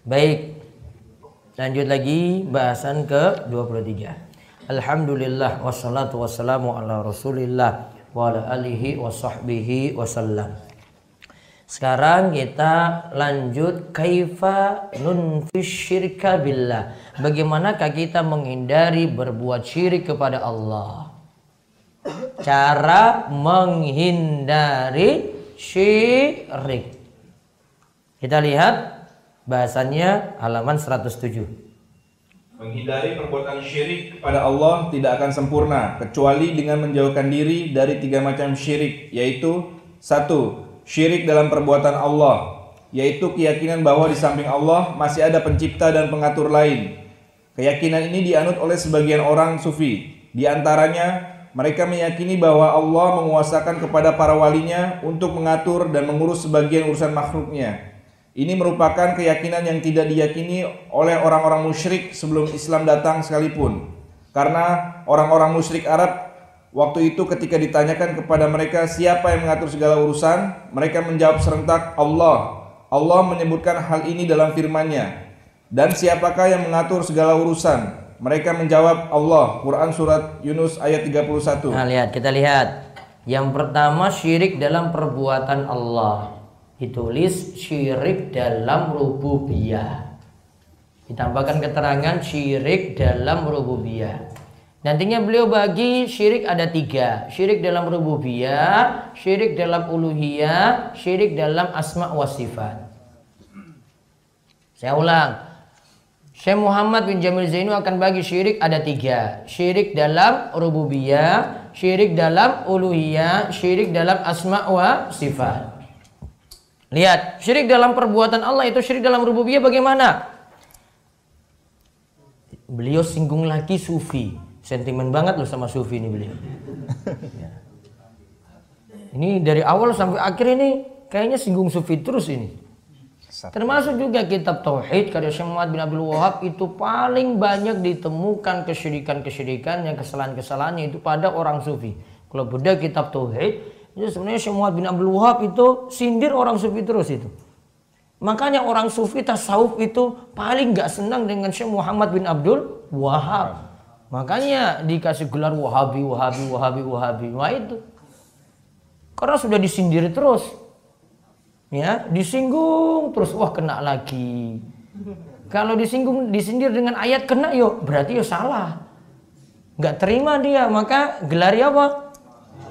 Baik. Lanjut lagi bahasan ke-23. Alhamdulillah wassalatu wassalamu ala Rasulillah wa ala alihi wa sahbihi wasallam. Sekarang kita lanjut kaifa nunfis syirka billah. Bagaimanakah kita menghindari berbuat syirik kepada Allah? Cara menghindari syirik. Kita lihat Bahasannya halaman 107. Menghindari perbuatan syirik kepada Allah tidak akan sempurna kecuali dengan menjauhkan diri dari tiga macam syirik yaitu satu syirik dalam perbuatan Allah yaitu keyakinan bahwa di samping Allah masih ada pencipta dan pengatur lain. Keyakinan ini dianut oleh sebagian orang sufi. Di antaranya mereka meyakini bahwa Allah menguasakan kepada para walinya untuk mengatur dan mengurus sebagian urusan makhluknya. Ini merupakan keyakinan yang tidak diyakini oleh orang-orang musyrik sebelum Islam datang sekalipun. Karena orang-orang musyrik Arab waktu itu ketika ditanyakan kepada mereka siapa yang mengatur segala urusan, mereka menjawab serentak Allah. Allah menyebutkan hal ini dalam firman-Nya. Dan siapakah yang mengatur segala urusan? Mereka menjawab Allah. Quran surat Yunus ayat 31. Nah, lihat, kita lihat. Yang pertama syirik dalam perbuatan Allah ditulis syirik dalam rububiyah. Ditambahkan keterangan syirik dalam rububiyah. Nantinya beliau bagi syirik ada tiga. Syirik dalam rububiyah, syirik dalam uluhiyah, syirik dalam asma wa sifat. Saya ulang. Syekh Muhammad bin Jamil Zainu akan bagi syirik ada tiga. Syirik dalam rububiyah, syirik dalam uluhiyah, syirik dalam asma wa sifat. Lihat, syirik dalam perbuatan Allah itu syirik dalam rububiyah bagaimana? Beliau singgung lagi sufi. Sentimen banget loh sama sufi ini beliau. Ya. Ini dari awal sampai akhir ini kayaknya singgung sufi terus ini. Termasuk juga kitab Tauhid karya Syekh Muhammad bin Abdul Wahab itu paling banyak ditemukan kesyirikan-kesyirikan yang kesalahan-kesalahannya itu pada orang sufi. Kalau beda kitab Tauhid jadi sebenarnya Syekh Muhammad bin Abdul Wahab itu sindir orang sufi terus itu. Makanya orang sufi tasawuf itu paling nggak senang dengan Syekh Muhammad bin Abdul Wahab. Makanya dikasih gelar Wahabi, Wahabi, Wahabi, Wahabi. Wah itu. Karena sudah disindir terus. Ya, disinggung terus wah kena lagi. Kalau disinggung disindir dengan ayat kena yuk berarti yo salah. Nggak terima dia, maka gelar apa?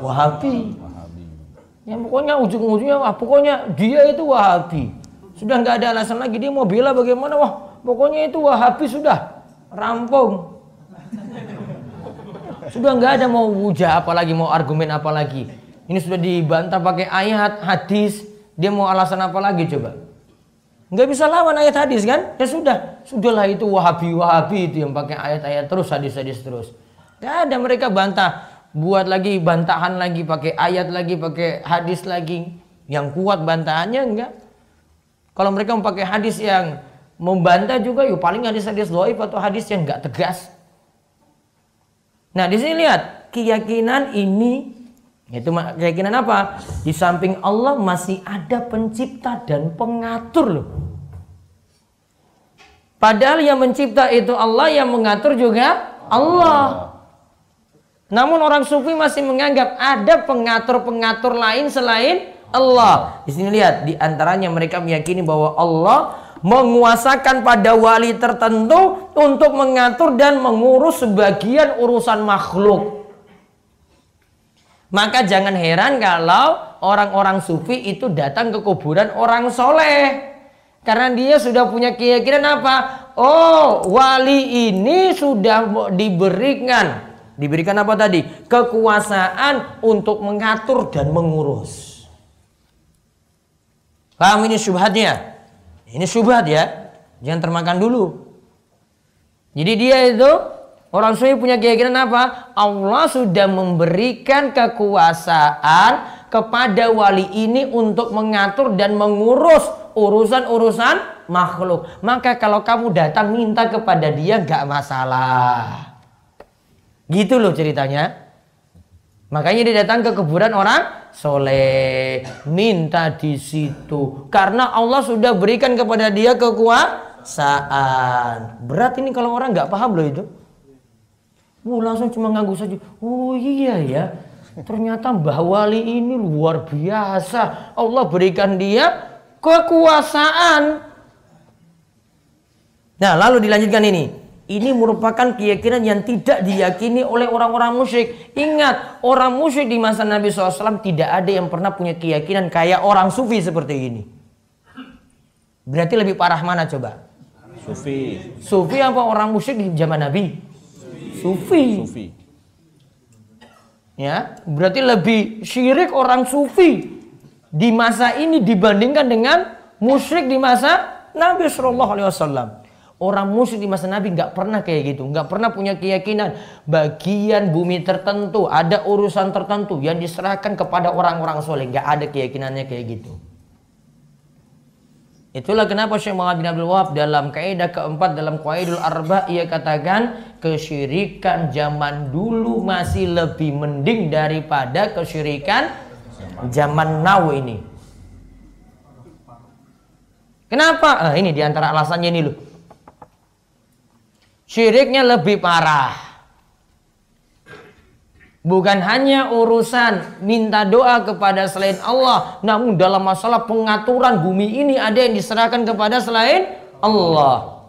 Wahabi. Ya pokoknya ujung-ujungnya wah pokoknya dia itu Wahabi. Sudah nggak ada alasan lagi dia mau bela bagaimana wah pokoknya itu Wahabi sudah rampung. Sudah nggak ada mau wujah apalagi mau argumen apalagi. Ini sudah dibantah pakai ayat hadis. Dia mau alasan apa lagi coba? Nggak bisa lawan ayat hadis kan? Ya sudah, sudahlah itu Wahabi Wahabi itu yang pakai ayat-ayat terus hadis-hadis terus. Gak ada mereka bantah buat lagi bantahan lagi pakai ayat lagi pakai hadis lagi. Yang kuat bantahannya enggak. Kalau mereka memakai hadis yang membantah juga yuk paling hadis-hadis doib atau hadis yang enggak tegas. Nah di sini lihat keyakinan ini itu keyakinan apa? Di samping Allah masih ada pencipta dan pengatur loh. Padahal yang mencipta itu Allah, yang mengatur juga Allah. Namun orang sufi masih menganggap ada pengatur-pengatur lain selain Allah. Di sini lihat, di antaranya mereka meyakini bahwa Allah menguasakan pada wali tertentu untuk mengatur dan mengurus sebagian urusan makhluk. Maka jangan heran kalau orang-orang sufi itu datang ke kuburan orang soleh. Karena dia sudah punya keyakinan apa? Oh, wali ini sudah diberikan Diberikan apa tadi? Kekuasaan untuk mengatur dan mengurus. Paham ini syubhatnya? Ini syubhat ya. Jangan termakan dulu. Jadi dia itu orang sufi punya keyakinan apa? Allah sudah memberikan kekuasaan kepada wali ini untuk mengatur dan mengurus urusan-urusan makhluk. Maka kalau kamu datang minta kepada dia gak masalah. Gitu loh ceritanya. Makanya dia datang ke kuburan orang soleh, minta di situ. Karena Allah sudah berikan kepada dia kekuasaan. Berat ini kalau orang nggak paham loh itu. Uh, langsung cuma nganggu saja. Oh iya ya. Ternyata Mbah Wali ini luar biasa. Allah berikan dia kekuasaan. Nah, lalu dilanjutkan ini. Ini merupakan keyakinan yang tidak diyakini oleh orang-orang musyrik. Ingat, orang musyrik di masa Nabi SAW tidak ada yang pernah punya keyakinan kayak orang sufi seperti ini. Berarti lebih parah mana coba? Sufi. Sufi apa orang musyrik di zaman Nabi? Sufi. Sufi. Ya, berarti lebih syirik orang sufi di masa ini dibandingkan dengan musyrik di masa Nabi Shallallahu Alaihi Wasallam. Orang musyrik di masa Nabi nggak pernah kayak gitu, nggak pernah punya keyakinan bagian bumi tertentu ada urusan tertentu yang diserahkan kepada orang-orang soleh, nggak ada keyakinannya kayak gitu. Itulah kenapa Syekh Muhammad bin Abdul Wahab dalam kaidah keempat dalam Qaidul Arba ia katakan kesyirikan zaman dulu masih lebih mending daripada kesyirikan zaman now ini. Kenapa? Ah, ini di antara alasannya ini loh. Syiriknya lebih parah. Bukan hanya urusan minta doa kepada selain Allah, namun dalam masalah pengaturan bumi ini ada yang diserahkan kepada selain Allah.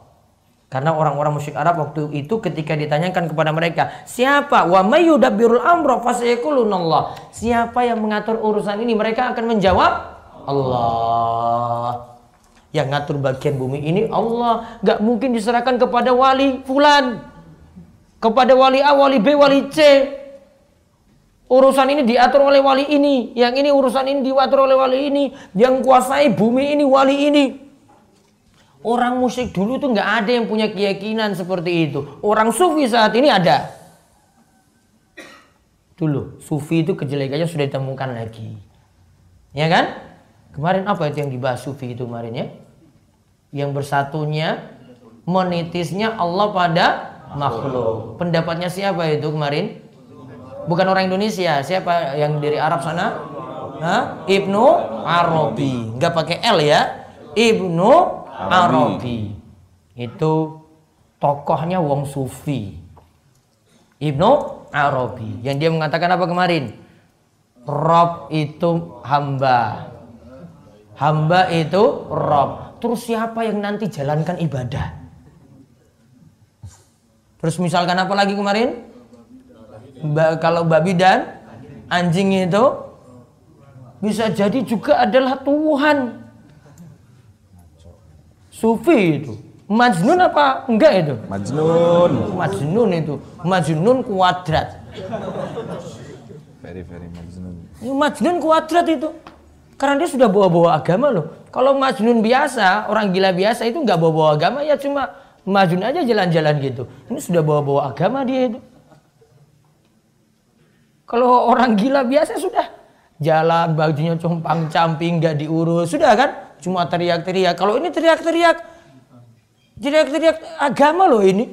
Karena orang-orang musyrik Arab waktu itu ketika ditanyakan kepada mereka, siapa wa mayyudabbirul amra Allah. Siapa yang mengatur urusan ini? Mereka akan menjawab Allah. Yang ngatur bagian bumi ini Allah. Gak mungkin diserahkan kepada wali fulan. Kepada wali A, wali B, wali C. Urusan ini diatur oleh wali ini. Yang ini urusan ini diatur oleh wali ini. Yang kuasai bumi ini wali ini. Orang musik dulu tuh nggak ada yang punya keyakinan seperti itu. Orang sufi saat ini ada. Dulu sufi itu kejelekannya sudah ditemukan lagi. Ya kan? Kemarin apa itu yang dibahas sufi itu kemarin ya? Yang bersatunya menitisnya Allah pada makhluk. Pendapatnya siapa itu kemarin? Bukan orang Indonesia, siapa yang dari Arab sana? Hah? Ibnu Arabi. Enggak pakai L ya. Ibnu Arabi. Itu tokohnya wong sufi. Ibnu Arabi. Yang dia mengatakan apa kemarin? Rob itu hamba. Hamba itu Rob. Terus siapa yang nanti jalankan ibadah? Terus misalkan apa lagi kemarin? Ba kalau babi dan anjing itu bisa jadi juga adalah Tuhan. Sufi itu. Majnun apa? Enggak itu. Majnun. Majnun itu. Majnun kuadrat. Very very majnun. Majnun kuadrat itu. Karena dia sudah bawa-bawa agama loh. Kalau majnun biasa, orang gila biasa itu nggak bawa-bawa agama ya cuma majnun aja jalan-jalan gitu. Ini sudah bawa-bawa agama dia itu. Kalau orang gila biasa sudah jalan bajunya compang camping nggak diurus sudah kan cuma teriak-teriak kalau ini teriak-teriak teriak-teriak agama loh ini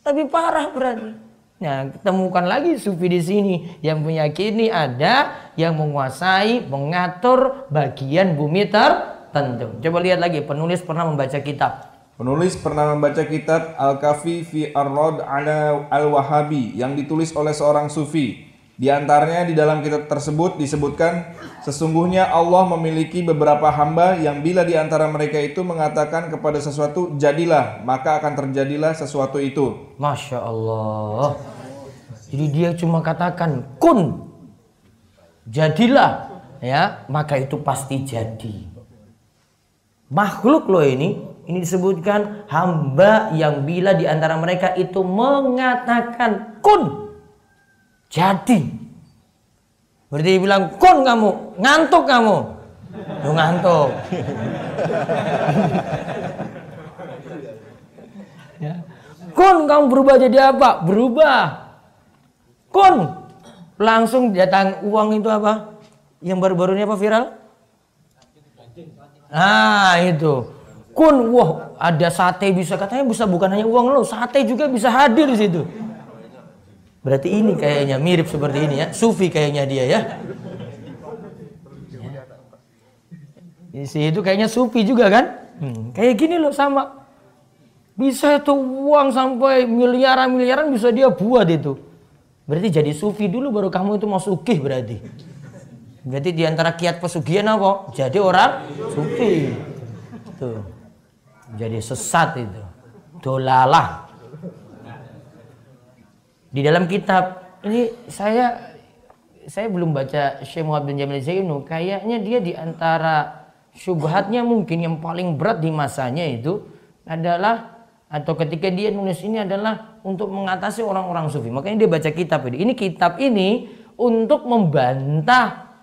tapi parah berarti Nah, temukan lagi sufi di sini yang meyakini ada yang menguasai, mengatur bagian bumi tertentu. Coba lihat lagi, penulis pernah membaca kitab. Penulis pernah membaca kitab Al-Kafi fi Ar-Rad ala Al-Wahabi yang ditulis oleh seorang sufi. Di antaranya di dalam kitab tersebut disebutkan sesungguhnya Allah memiliki beberapa hamba yang bila di antara mereka itu mengatakan kepada sesuatu jadilah maka akan terjadilah sesuatu itu. Masya Allah. Jadi dia cuma katakan kun jadilah ya maka itu pasti jadi. Makhluk loh ini ini disebutkan hamba yang bila di antara mereka itu mengatakan kun jadi. Berarti bilang, kon kamu, ngantuk kamu. Lu ngantuk. ya. Kon kamu berubah jadi apa? Berubah. Kon. Langsung datang uang itu apa? Yang baru-baru ini apa viral? Ah itu. Kun, wah ada sate bisa katanya bisa bukan hanya uang lo, sate juga bisa hadir di situ. Berarti ini kayaknya mirip seperti ini ya. Sufi kayaknya dia ya. Isi itu kayaknya sufi juga kan? Hmm, kayak gini loh sama. Bisa itu uang sampai miliaran-miliaran bisa dia buat itu. Berarti jadi sufi dulu baru kamu itu mau sugih berarti. Berarti di antara kiat pesugihan apa? Jadi orang sufi. Tuh. Jadi sesat itu. Dolalah. Di dalam kitab ini saya saya belum baca Syekh Muhammad bin Jamil Zainu. Kayaknya dia di antara syubhatnya mungkin yang paling berat di masanya itu adalah atau ketika dia nulis ini adalah untuk mengatasi orang-orang sufi. Makanya dia baca kitab ini. Ini kitab ini untuk membantah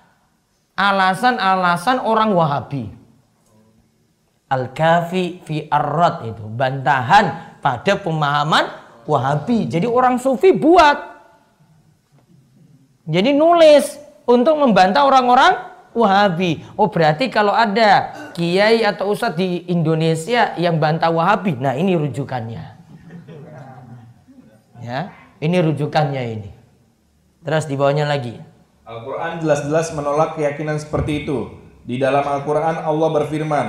alasan-alasan orang Wahabi. Al-Kafi fi Ar-Rad itu bantahan pada pemahaman Wahabi. Jadi orang sufi buat jadi nulis untuk membantah orang-orang Wahabi. Oh berarti kalau ada kiai atau ustadz di Indonesia yang bantah Wahabi, nah ini rujukannya. Ya, ini rujukannya ini. Terus di bawahnya lagi. Al-Quran jelas-jelas menolak keyakinan seperti itu. Di dalam Al-Quran Allah berfirman,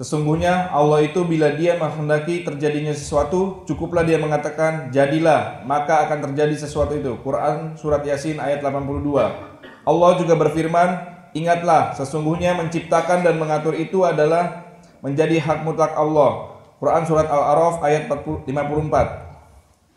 Sesungguhnya Allah itu bila dia menghendaki terjadinya sesuatu, cukuplah dia mengatakan jadilah, maka akan terjadi sesuatu itu. Quran surat Yasin ayat 82. Allah juga berfirman, ingatlah sesungguhnya menciptakan dan mengatur itu adalah menjadi hak mutlak Allah. Quran surat Al-A'raf ayat 54.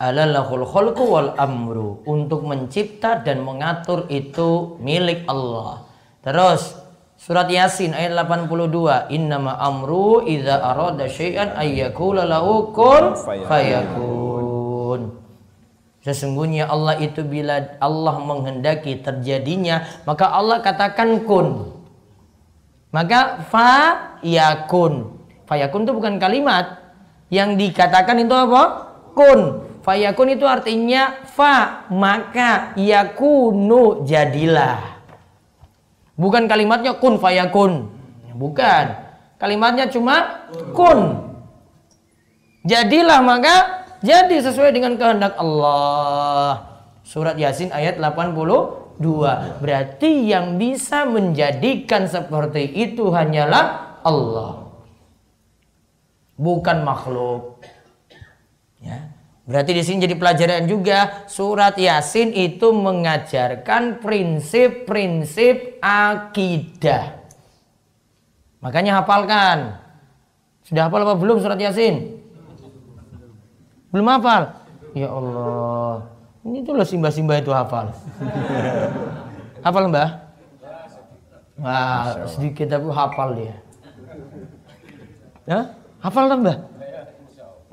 Alalahul wal amru. Untuk mencipta dan mengatur itu milik Allah. Terus Surat Yasin ayat 82. Innama amru idza arada syai'an ayyakula lahu kun fayakun. Sesungguhnya Allah itu bila Allah menghendaki terjadinya, maka Allah katakan kun. Maka fa yakun. Fayakun itu bukan kalimat. Yang dikatakan itu apa? Kun. Fayakun itu artinya fa, maka yakunu jadilah. Bukan kalimatnya kun fayakun. Bukan. Kalimatnya cuma kun. Jadilah maka jadi sesuai dengan kehendak Allah. Surat Yasin ayat 82. Berarti yang bisa menjadikan seperti itu hanyalah Allah. Bukan makhluk. Berarti di sini jadi pelajaran juga surat Yasin itu mengajarkan prinsip-prinsip akidah. Makanya hafalkan. Sudah hafal apa belum surat Yasin? Belum hafal? Ya Allah. Ini tuh loh simba-simba itu hafal. hafal Mbah? Wah, sedikit tapi hafal dia. Ya? Hafal Mbah?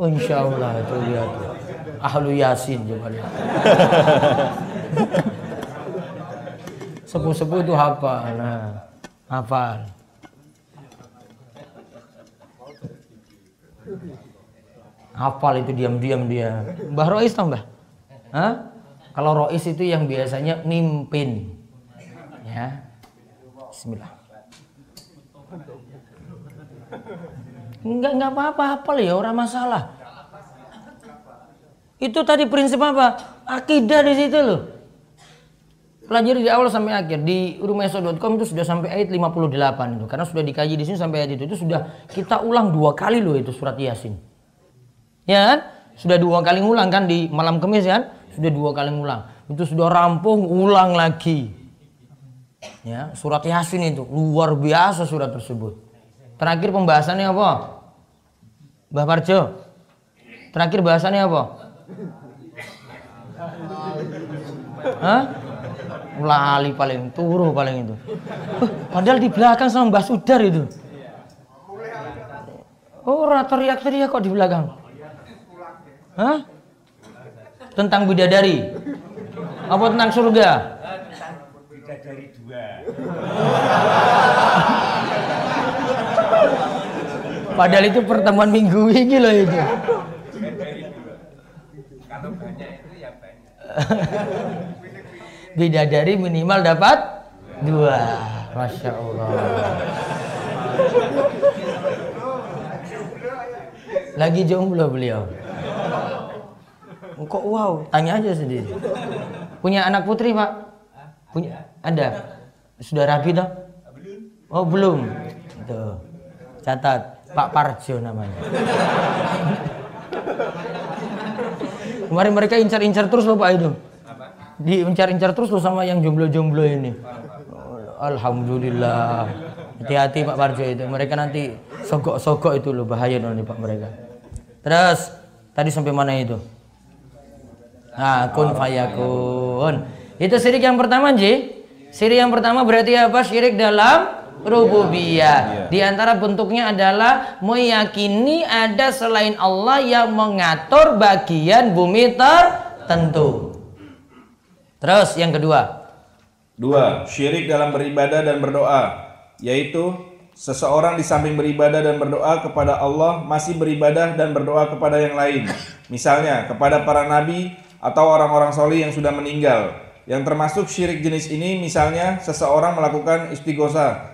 Insya Allah itu lihat. Ahlu Yasin coba lihat. Sepuh-sepuh itu hafal. Nah, hafal. Hafal itu diam-diam dia. Mbah Rois tau Mbah? Hah? Kalau Rois itu yang biasanya mimpin. Ya. Bismillah. Enggak enggak apa-apa hafal ya orang masalah. Itu tadi prinsip apa? Akidah di situ loh. Pelajari di awal sampai akhir di rumeso.com itu sudah sampai ayat 58 itu karena sudah dikaji di sini sampai ayat itu itu sudah kita ulang dua kali loh itu surat Yasin. Ya kan? Sudah dua kali ulang kan di malam kemis kan? Sudah dua kali ulang. Itu sudah rampung ulang lagi. Ya, surat Yasin itu luar biasa surat tersebut. Terakhir pembahasannya apa? Mbah Parjo. Terakhir bahasannya apa? Hah? Lali paling turu paling itu. padahal di belakang sama Mbah Sudar itu. Oh, teriak-teriak kok di belakang. Hah? Tentang bidadari. Apa tentang surga? Bidadari dua. Padahal itu pertemuan minggu ini loh itu. Kalau banyak itu ya banyak. Bidadari minimal dapat dua. Masya Allah. Lagi jomblo beliau. Kok wow? Tanya aja sendiri. Punya anak putri pak? Punya? Ada? Sudah rapi toh? Oh belum. Tuh. Catat. Pak Parjo namanya. Kemarin mereka incar-incar terus loh Pak itu. Diincar-incar terus loh sama yang jomblo-jomblo ini. Alhamdulillah. Hati-hati Pak Parjo itu. Mereka nanti sogok-sogok itu loh bahaya nih Pak mereka. Terus tadi sampai mana itu? Nah, kun fayakun. Itu syirik yang pertama, Ji. Syirik yang pertama berarti apa? Syirik dalam rububiyah. Di antara bentuknya adalah meyakini ada selain Allah yang mengatur bagian bumi tertentu. Terus yang kedua. Dua, syirik dalam beribadah dan berdoa, yaitu seseorang di samping beribadah dan berdoa kepada Allah masih beribadah dan berdoa kepada yang lain. Misalnya kepada para nabi atau orang-orang soleh yang sudah meninggal. Yang termasuk syirik jenis ini misalnya seseorang melakukan istighosa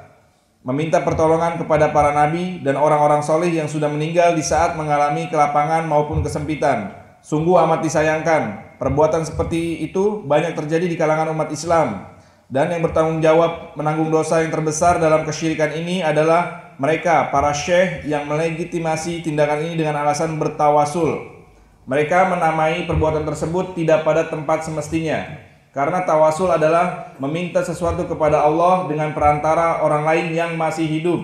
meminta pertolongan kepada para nabi dan orang-orang soleh yang sudah meninggal di saat mengalami kelapangan maupun kesempitan. Sungguh amat disayangkan, perbuatan seperti itu banyak terjadi di kalangan umat Islam. Dan yang bertanggung jawab menanggung dosa yang terbesar dalam kesyirikan ini adalah mereka, para syekh yang melegitimasi tindakan ini dengan alasan bertawasul. Mereka menamai perbuatan tersebut tidak pada tempat semestinya, karena tawasul adalah meminta sesuatu kepada Allah dengan perantara orang lain yang masih hidup.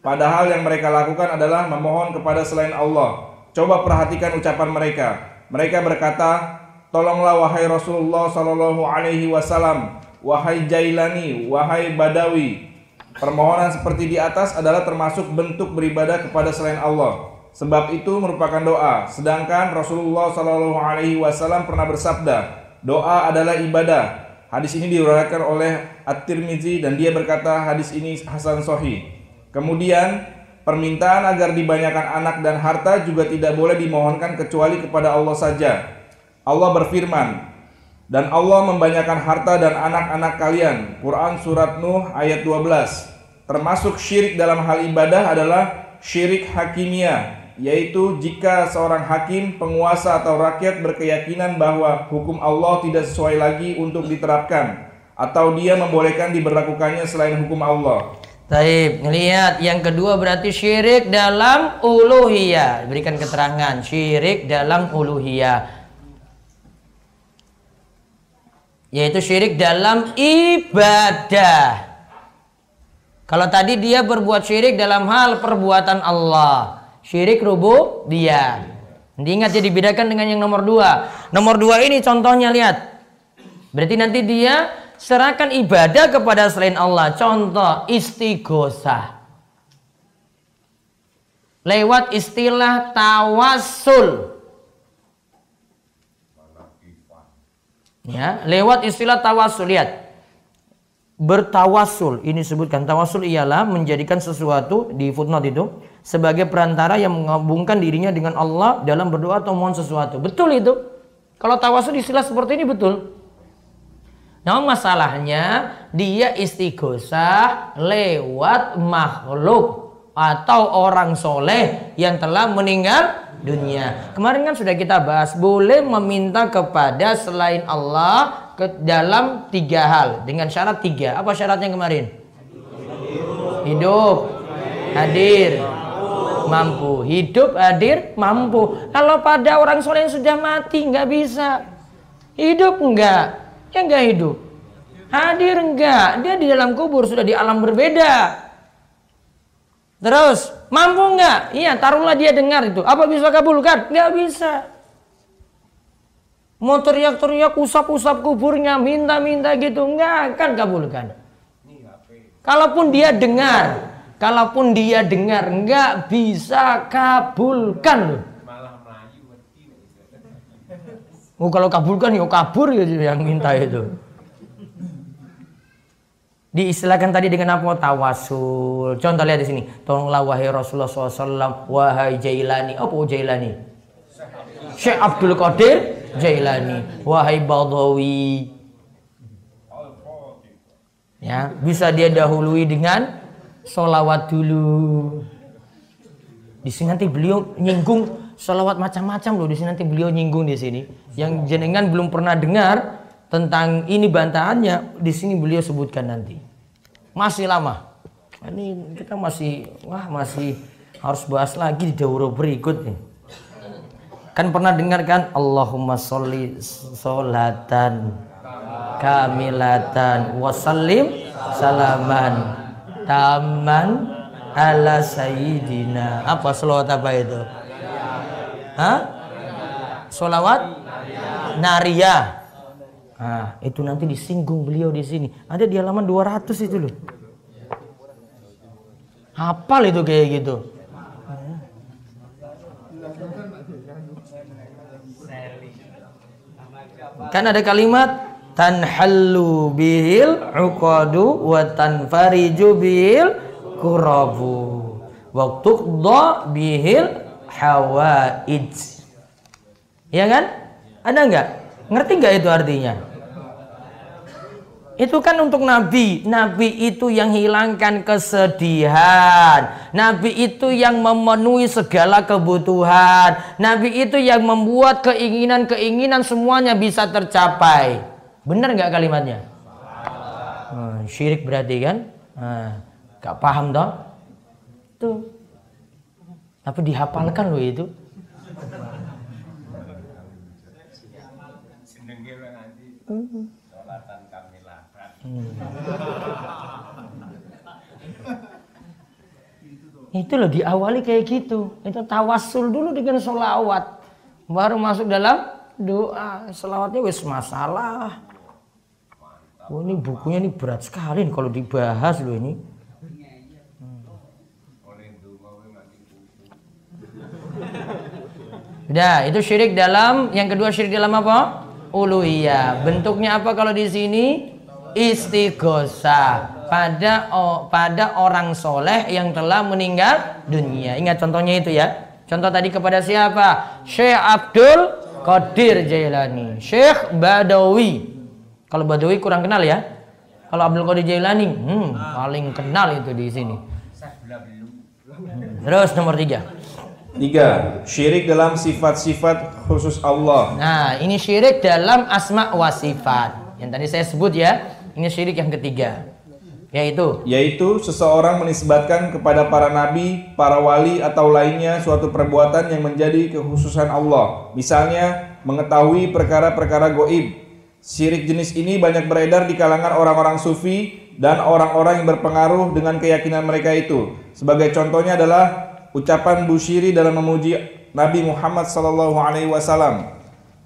Padahal yang mereka lakukan adalah memohon kepada selain Allah. Coba perhatikan ucapan mereka. Mereka berkata, "Tolonglah wahai Rasulullah sallallahu alaihi wasallam, wahai Jailani, wahai Badawi." Permohonan seperti di atas adalah termasuk bentuk beribadah kepada selain Allah. Sebab itu merupakan doa. Sedangkan Rasulullah sallallahu alaihi wasallam pernah bersabda, doa adalah ibadah. Hadis ini diriwayatkan oleh At-Tirmizi dan dia berkata hadis ini hasan sahih. Kemudian permintaan agar dibanyakan anak dan harta juga tidak boleh dimohonkan kecuali kepada Allah saja. Allah berfirman, dan Allah membanyakan harta dan anak-anak kalian. Quran surat Nuh ayat 12. Termasuk syirik dalam hal ibadah adalah syirik hakimiyah yaitu jika seorang hakim, penguasa atau rakyat berkeyakinan bahwa hukum Allah tidak sesuai lagi untuk diterapkan atau dia membolehkan diberlakukannya selain hukum Allah. Taib, lihat yang kedua berarti syirik dalam uluhiyah. Berikan keterangan syirik dalam uluhiyah. Yaitu syirik dalam ibadah. Kalau tadi dia berbuat syirik dalam hal perbuatan Allah. Syirik dia. Ingat ya dibedakan dengan yang nomor dua. Nomor dua ini contohnya lihat. Berarti nanti dia serahkan ibadah kepada selain Allah. Contoh istighosa. Lewat istilah tawasul. Ya, lewat istilah tawasul lihat. Bertawasul ini sebutkan tawasul ialah menjadikan sesuatu di footnote itu sebagai perantara yang menggabungkan dirinya dengan Allah dalam berdoa atau mohon sesuatu. Betul itu. Kalau tawasul istilah seperti ini betul. Namun masalahnya dia istighosah lewat makhluk atau orang soleh yang telah meninggal dunia. Kemarin kan sudah kita bahas boleh meminta kepada selain Allah ke dalam tiga hal dengan syarat tiga. Apa syaratnya kemarin? Hidup, hadir, mampu. Hidup hadir mampu. Kalau pada orang soleh yang sudah mati nggak bisa. Hidup enggak, ya enggak hidup. Hadir enggak, dia di dalam kubur sudah di alam berbeda. Terus mampu enggak? Iya, taruhlah dia dengar itu. Apa bisa kabulkan? Enggak bisa. Mau teriak-teriak usap-usap kuburnya, minta-minta gitu, enggak akan kabulkan. Kalaupun dia dengar, Kalaupun dia dengar nggak bisa kabulkan loh. Oh kalau kabulkan ya kabur ya yang minta itu. Diistilahkan tadi dengan apa? Tawasul. Contoh lihat di sini. Tolonglah wahai Rasulullah SAW, wahai Jailani. Apa Jailani? Syekh Abdul Qadir Jailani. Wahai Badawi. Ya, bisa dia dahului dengan solawat dulu. Di sini nanti beliau nyinggung solawat macam-macam loh. Di sini nanti beliau nyinggung di sini. Yang jenengan belum pernah dengar tentang ini bantahannya, di sini beliau sebutkan nanti. Masih lama. Ini kita masih wah masih Harus bahas lagi di daurah berikut nih. Kan pernah dengar kan Allahumma sholli sholatan kamilatan wasallim salaman taman ala sayyidina apa selawat apa itu Hah? Solawat Naria. Nah, itu nanti disinggung beliau di sini. Ada di halaman 200 itu loh. Hafal itu kayak gitu. Kan ada kalimat tanhallu bihil uqadu wa tanfariju bihil kurabu wa tuqda bihil hawaij. Ya kan? Ada nggak? Ngerti nggak itu artinya? Itu kan untuk Nabi. Nabi itu yang hilangkan kesedihan. Nabi itu yang memenuhi segala kebutuhan. Nabi itu yang membuat keinginan-keinginan semuanya bisa tercapai. Benar nggak kalimatnya? Hmm, syirik berarti kan? Nah, gak paham toh? Tuh. Tapi dihafalkan loh itu. Hmm. Itu loh diawali kayak gitu. Itu tawasul dulu dengan sholawat. Baru masuk dalam doa. Sholawatnya wis masalah. Oh, ini bukunya ini berat sekali nih kalau dibahas loh ini. Udah, itu syirik dalam yang kedua syirik dalam apa? Uluhiyah. Bentuknya apa kalau di sini? Istighosa pada oh, pada orang soleh yang telah meninggal dunia. Ingat contohnya itu ya. Contoh tadi kepada siapa? Syekh Abdul Qadir Jailani, Syekh Badawi. Kalau Badawi kurang kenal ya. Kalau Abdul Qadir Jailani, hmm, paling kenal itu di sini. Terus nomor tiga. Tiga, syirik dalam sifat-sifat khusus Allah. Nah, ini syirik dalam asma wa sifat. Yang tadi saya sebut ya, ini syirik yang ketiga. Yaitu yaitu seseorang menisbatkan kepada para nabi, para wali atau lainnya suatu perbuatan yang menjadi kekhususan Allah. Misalnya mengetahui perkara-perkara goib. Syirik jenis ini banyak beredar di kalangan orang-orang sufi dan orang-orang yang berpengaruh dengan keyakinan mereka itu. Sebagai contohnya adalah ucapan Bushiri dalam memuji Nabi Muhammad SAW.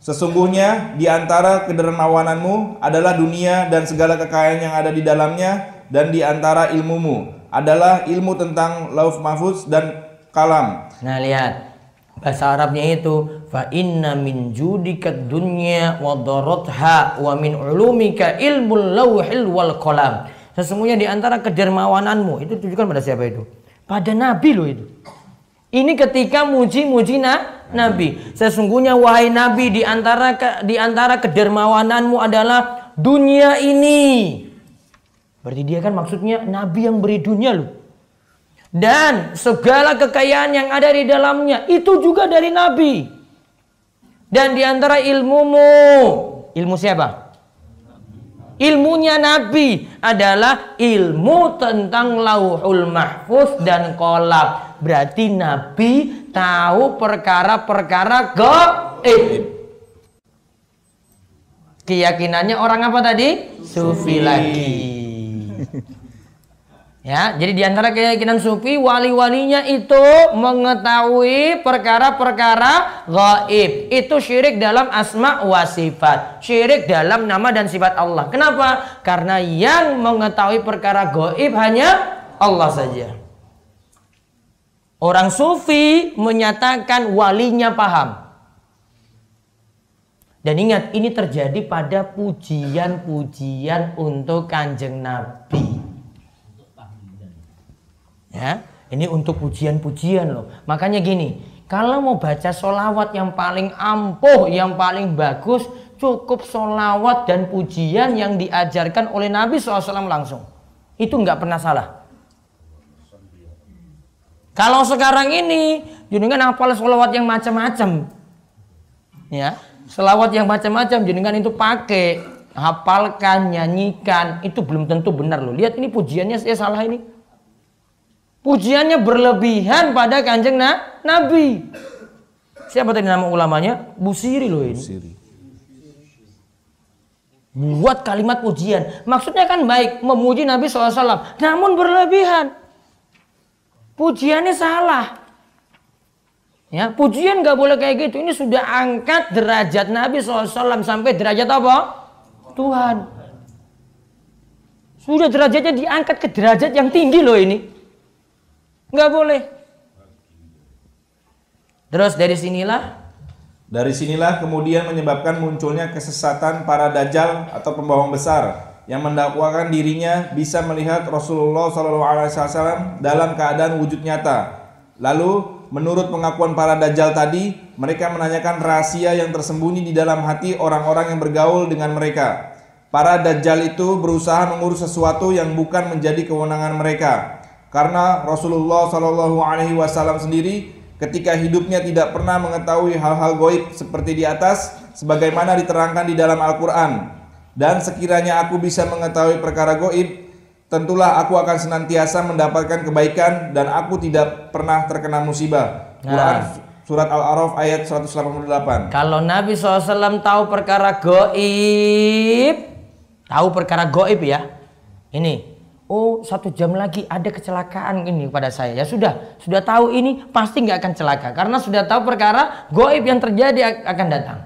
Sesungguhnya di antara kedermawananmu adalah dunia dan segala kekayaan yang ada di dalamnya dan di antara ilmumu adalah ilmu tentang lauf mahfuz dan kalam. Nah lihat bahasa Arabnya itu fa inna min judika dunya wa daratha wa min ulumika ilmul lauhil wal qalam. Sesungguhnya di antara kedermawananmu itu tujukan pada siapa itu? Pada nabi loh itu. Ini ketika muji-muji na, Nabi. Sesungguhnya wahai Nabi di antara di antara kedermawananmu adalah dunia ini. Berarti dia kan maksudnya Nabi yang beri dunia loh. Dan segala kekayaan yang ada di dalamnya itu juga dari Nabi. Dan di antara ilmumu, ilmu siapa? Ilmunya Nabi adalah ilmu tentang lauhul mahfuz dan kolab Berarti Nabi tahu perkara-perkara gaib. Keyakinannya orang apa tadi? Sufi lagi. Ya, jadi di antara keyakinan sufi wali-walinya itu mengetahui perkara-perkara gaib. Itu syirik dalam asma wa sifat. Syirik dalam nama dan sifat Allah. Kenapa? Karena yang mengetahui perkara gaib hanya Allah saja. Orang sufi menyatakan walinya paham. Dan ingat, ini terjadi pada pujian-pujian untuk kanjeng Nabi. Ya, ini untuk pujian-pujian loh. Makanya gini, kalau mau baca solawat yang paling ampuh, yang paling bagus, cukup solawat dan pujian yang diajarkan oleh Nabi SAW langsung. Itu nggak pernah salah. Kalau sekarang ini jenengan hafal selawat yang macam-macam. Ya, selawat yang macam-macam jenengan itu pakai, hafalkan, nyanyikan, itu belum tentu benar loh. Lihat ini pujiannya saya salah ini. Pujiannya berlebihan pada kanjeng na Nabi. Siapa tadi nama ulamanya? Busiri loh ini. Siri. Buat kalimat pujian. Maksudnya kan baik, memuji Nabi SAW. Namun berlebihan. Pujiannya salah. Ya, pujian nggak boleh kayak gitu. Ini sudah angkat derajat Nabi SAW sampai derajat apa? Tuhan. Sudah derajatnya diangkat ke derajat yang tinggi loh ini. Nggak boleh. Terus dari sinilah Dari sinilah kemudian menyebabkan munculnya kesesatan para dajjal atau pembohong besar yang mendakwakan dirinya bisa melihat Rasulullah SAW dalam keadaan wujud nyata. Lalu, menurut pengakuan para dajjal tadi, mereka menanyakan rahasia yang tersembunyi di dalam hati orang-orang yang bergaul dengan mereka. Para dajjal itu berusaha mengurus sesuatu yang bukan menjadi kewenangan mereka. Karena Rasulullah SAW sendiri ketika hidupnya tidak pernah mengetahui hal-hal goib seperti di atas sebagaimana diterangkan di dalam Al-Qur'an dan sekiranya aku bisa mengetahui perkara goib tentulah aku akan senantiasa mendapatkan kebaikan dan aku tidak pernah terkena musibah Quran surat Al-A'raf ayat 188 Kalau Nabi SAW tahu perkara goib, tahu perkara goib ya. Ini, oh satu jam lagi ada kecelakaan ini pada saya. Ya sudah, sudah tahu ini pasti nggak akan celaka karena sudah tahu perkara goib yang terjadi ak- akan datang.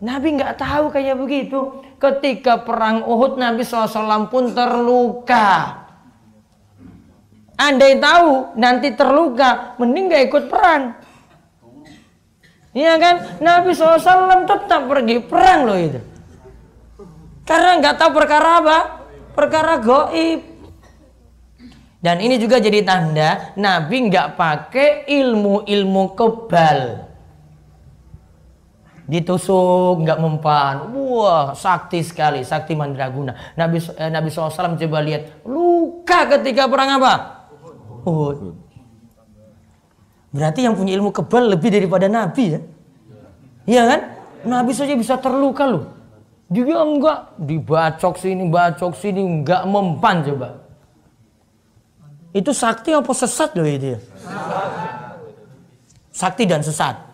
Nabi nggak tahu kayak begitu. Ketika perang Uhud Nabi SAW pun terluka. Andai tahu nanti terluka, mending gak ikut perang. Iya kan? Nabi SAW tetap pergi perang loh itu. Karena nggak tahu perkara apa? Perkara goib. Dan ini juga jadi tanda Nabi nggak pakai ilmu-ilmu kebal. Ditusuk nggak mempan. Wah, sakti sekali, sakti mandraguna. Nabi eh, Nabi SAW coba lihat luka ketika perang apa? Uhud. Berarti yang punya ilmu kebal lebih daripada Nabi ya? Iya kan? Nabi saja bisa terluka loh. Dia enggak dibacok sini, bacok sini, enggak mempan coba. Itu sakti apa sesat loh itu ya? Sakti dan sesat.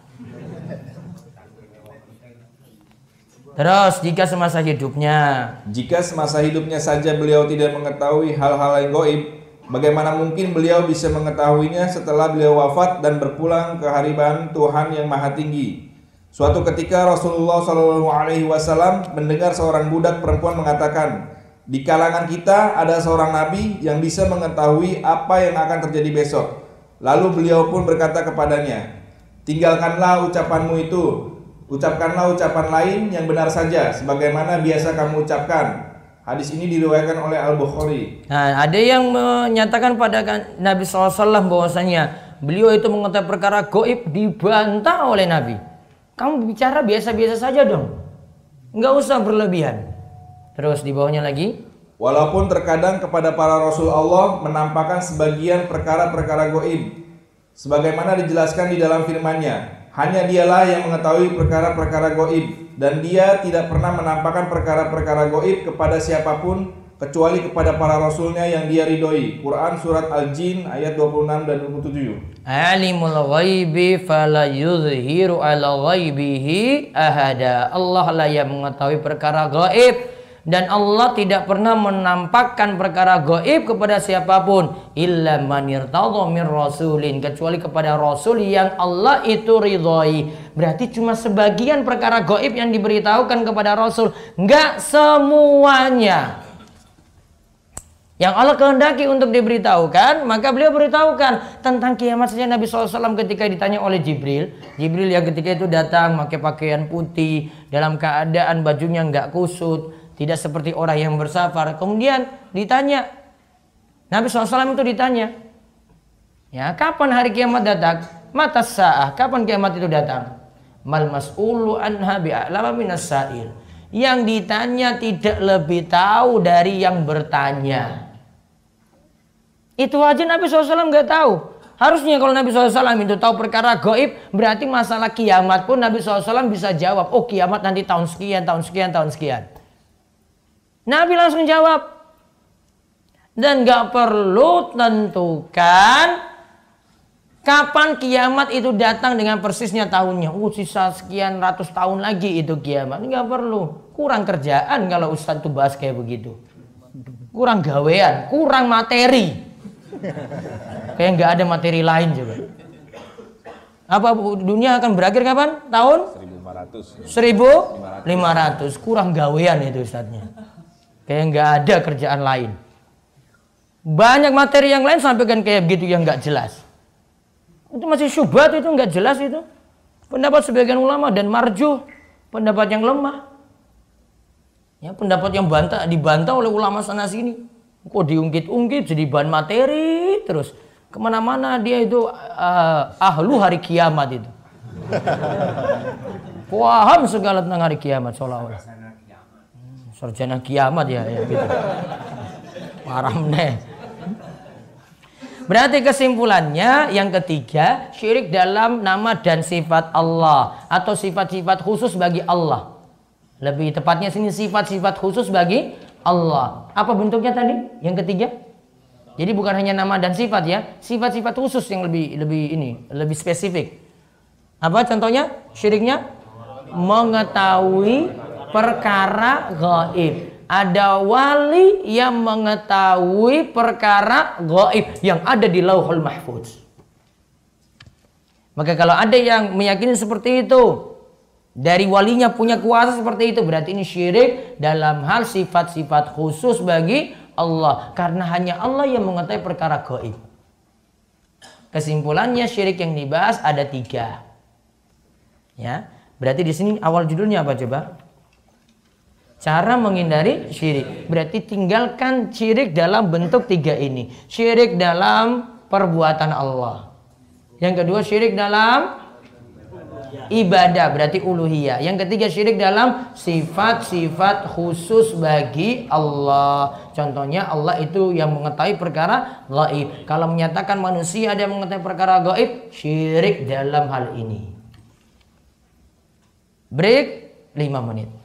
Terus jika semasa hidupnya Jika semasa hidupnya saja beliau tidak mengetahui hal-hal yang goib, bagaimana mungkin beliau bisa mengetahuinya setelah beliau wafat dan berpulang ke hariban Tuhan yang Maha Tinggi? Suatu ketika Rasulullah Wasallam mendengar seorang budak perempuan mengatakan, di kalangan kita ada seorang nabi yang bisa mengetahui apa yang akan terjadi besok. Lalu beliau pun berkata kepadanya, tinggalkanlah ucapanmu itu, ucapkanlah ucapan lain yang benar saja, sebagaimana biasa kamu ucapkan. Hadis ini diriwayatkan oleh Al Bukhari. Nah, ada yang menyatakan pada kan- Nabi SAW bahwasanya beliau itu mengetahui perkara goib dibantah oleh Nabi. Kamu bicara biasa-biasa saja dong. Nggak usah berlebihan. Terus di bawahnya lagi. Walaupun terkadang kepada para rasul Allah menampakkan sebagian perkara-perkara goib, sebagaimana dijelaskan di dalam firman-Nya, hanya dialah yang mengetahui perkara-perkara goib, dan dia tidak pernah menampakkan perkara-perkara goib kepada siapa pun kecuali kepada para rasulnya yang dia ridhoi. Quran surat Al-Jin ayat 26 dan 27. Alimul ghaibi fala yuzhiru ala ghaibihi ahada. Allah lah yang mengetahui perkara gaib dan Allah tidak pernah menampakkan perkara gaib kepada siapa pun illa man min rasulin kecuali kepada rasul yang Allah itu ridhoi. Berarti cuma sebagian perkara gaib yang diberitahukan kepada rasul, enggak semuanya. Yang Allah kehendaki untuk diberitahukan, maka beliau beritahukan tentang kiamat saja Nabi SAW ketika ditanya oleh Jibril. Jibril yang ketika itu datang pakai pakaian putih, dalam keadaan bajunya nggak kusut, tidak seperti orang yang bersafar. Kemudian ditanya, Nabi SAW itu ditanya, ya kapan hari kiamat datang? Mata sa'ah, kapan kiamat itu datang? Mal mas'ulu anha bi'a'lama minas sa'il. Yang ditanya tidak lebih tahu dari yang bertanya. Itu aja Nabi SAW nggak tahu. Harusnya kalau Nabi SAW itu tahu perkara goib, berarti masalah kiamat pun Nabi SAW bisa jawab. Oh kiamat nanti tahun sekian, tahun sekian, tahun sekian. Nabi langsung jawab. Dan nggak perlu tentukan kapan kiamat itu datang dengan persisnya tahunnya. Uh, sisa sekian ratus tahun lagi itu kiamat. Nggak perlu. Kurang kerjaan kalau Ustadz tuh bahas kayak begitu. Kurang gawean, kurang materi. Kayak nggak ada materi lain juga. Apa dunia akan berakhir kapan? Tahun 1500. 1500. Kurang gawean itu Ustadznya. Kayak nggak ada kerjaan lain. Banyak materi yang lain sampaikan kayak begitu yang nggak jelas. Itu masih syubhat itu nggak jelas itu. Pendapat sebagian ulama dan marjuh pendapat yang lemah. Ya, pendapat yang bantah dibantah oleh ulama sana sini. Kok diungkit-ungkit jadi bahan materi terus. Ke mana-mana dia itu uh, ahlu hari kiamat itu. Paham segala tentang hari kiamat seolah-olah. Sarjana kiamat ya, ya gitu. Parah meneh. Berarti kesimpulannya yang ketiga, syirik dalam nama dan sifat Allah atau sifat-sifat khusus bagi Allah. Lebih tepatnya sini sifat-sifat khusus bagi Allah. Apa bentuknya tadi? Yang ketiga? Jadi bukan hanya nama dan sifat ya, sifat-sifat khusus yang lebih lebih ini, lebih spesifik. Apa contohnya? Syiriknya mengetahui perkara gaib ada wali yang mengetahui perkara gaib yang ada di lauhul mahfuz. Maka kalau ada yang meyakini seperti itu, dari walinya punya kuasa seperti itu, berarti ini syirik dalam hal sifat-sifat khusus bagi Allah. Karena hanya Allah yang mengetahui perkara gaib. Kesimpulannya syirik yang dibahas ada tiga. Ya, berarti di sini awal judulnya apa coba? Cara menghindari syirik. Berarti tinggalkan syirik dalam bentuk tiga ini. Syirik dalam perbuatan Allah. Yang kedua syirik dalam ibadah berarti uluhiyah. Yang ketiga syirik dalam sifat-sifat khusus bagi Allah. Contohnya Allah itu yang mengetahui perkara gaib. Kalau menyatakan manusia ada yang mengetahui perkara gaib, syirik dalam hal ini. Break 5 menit.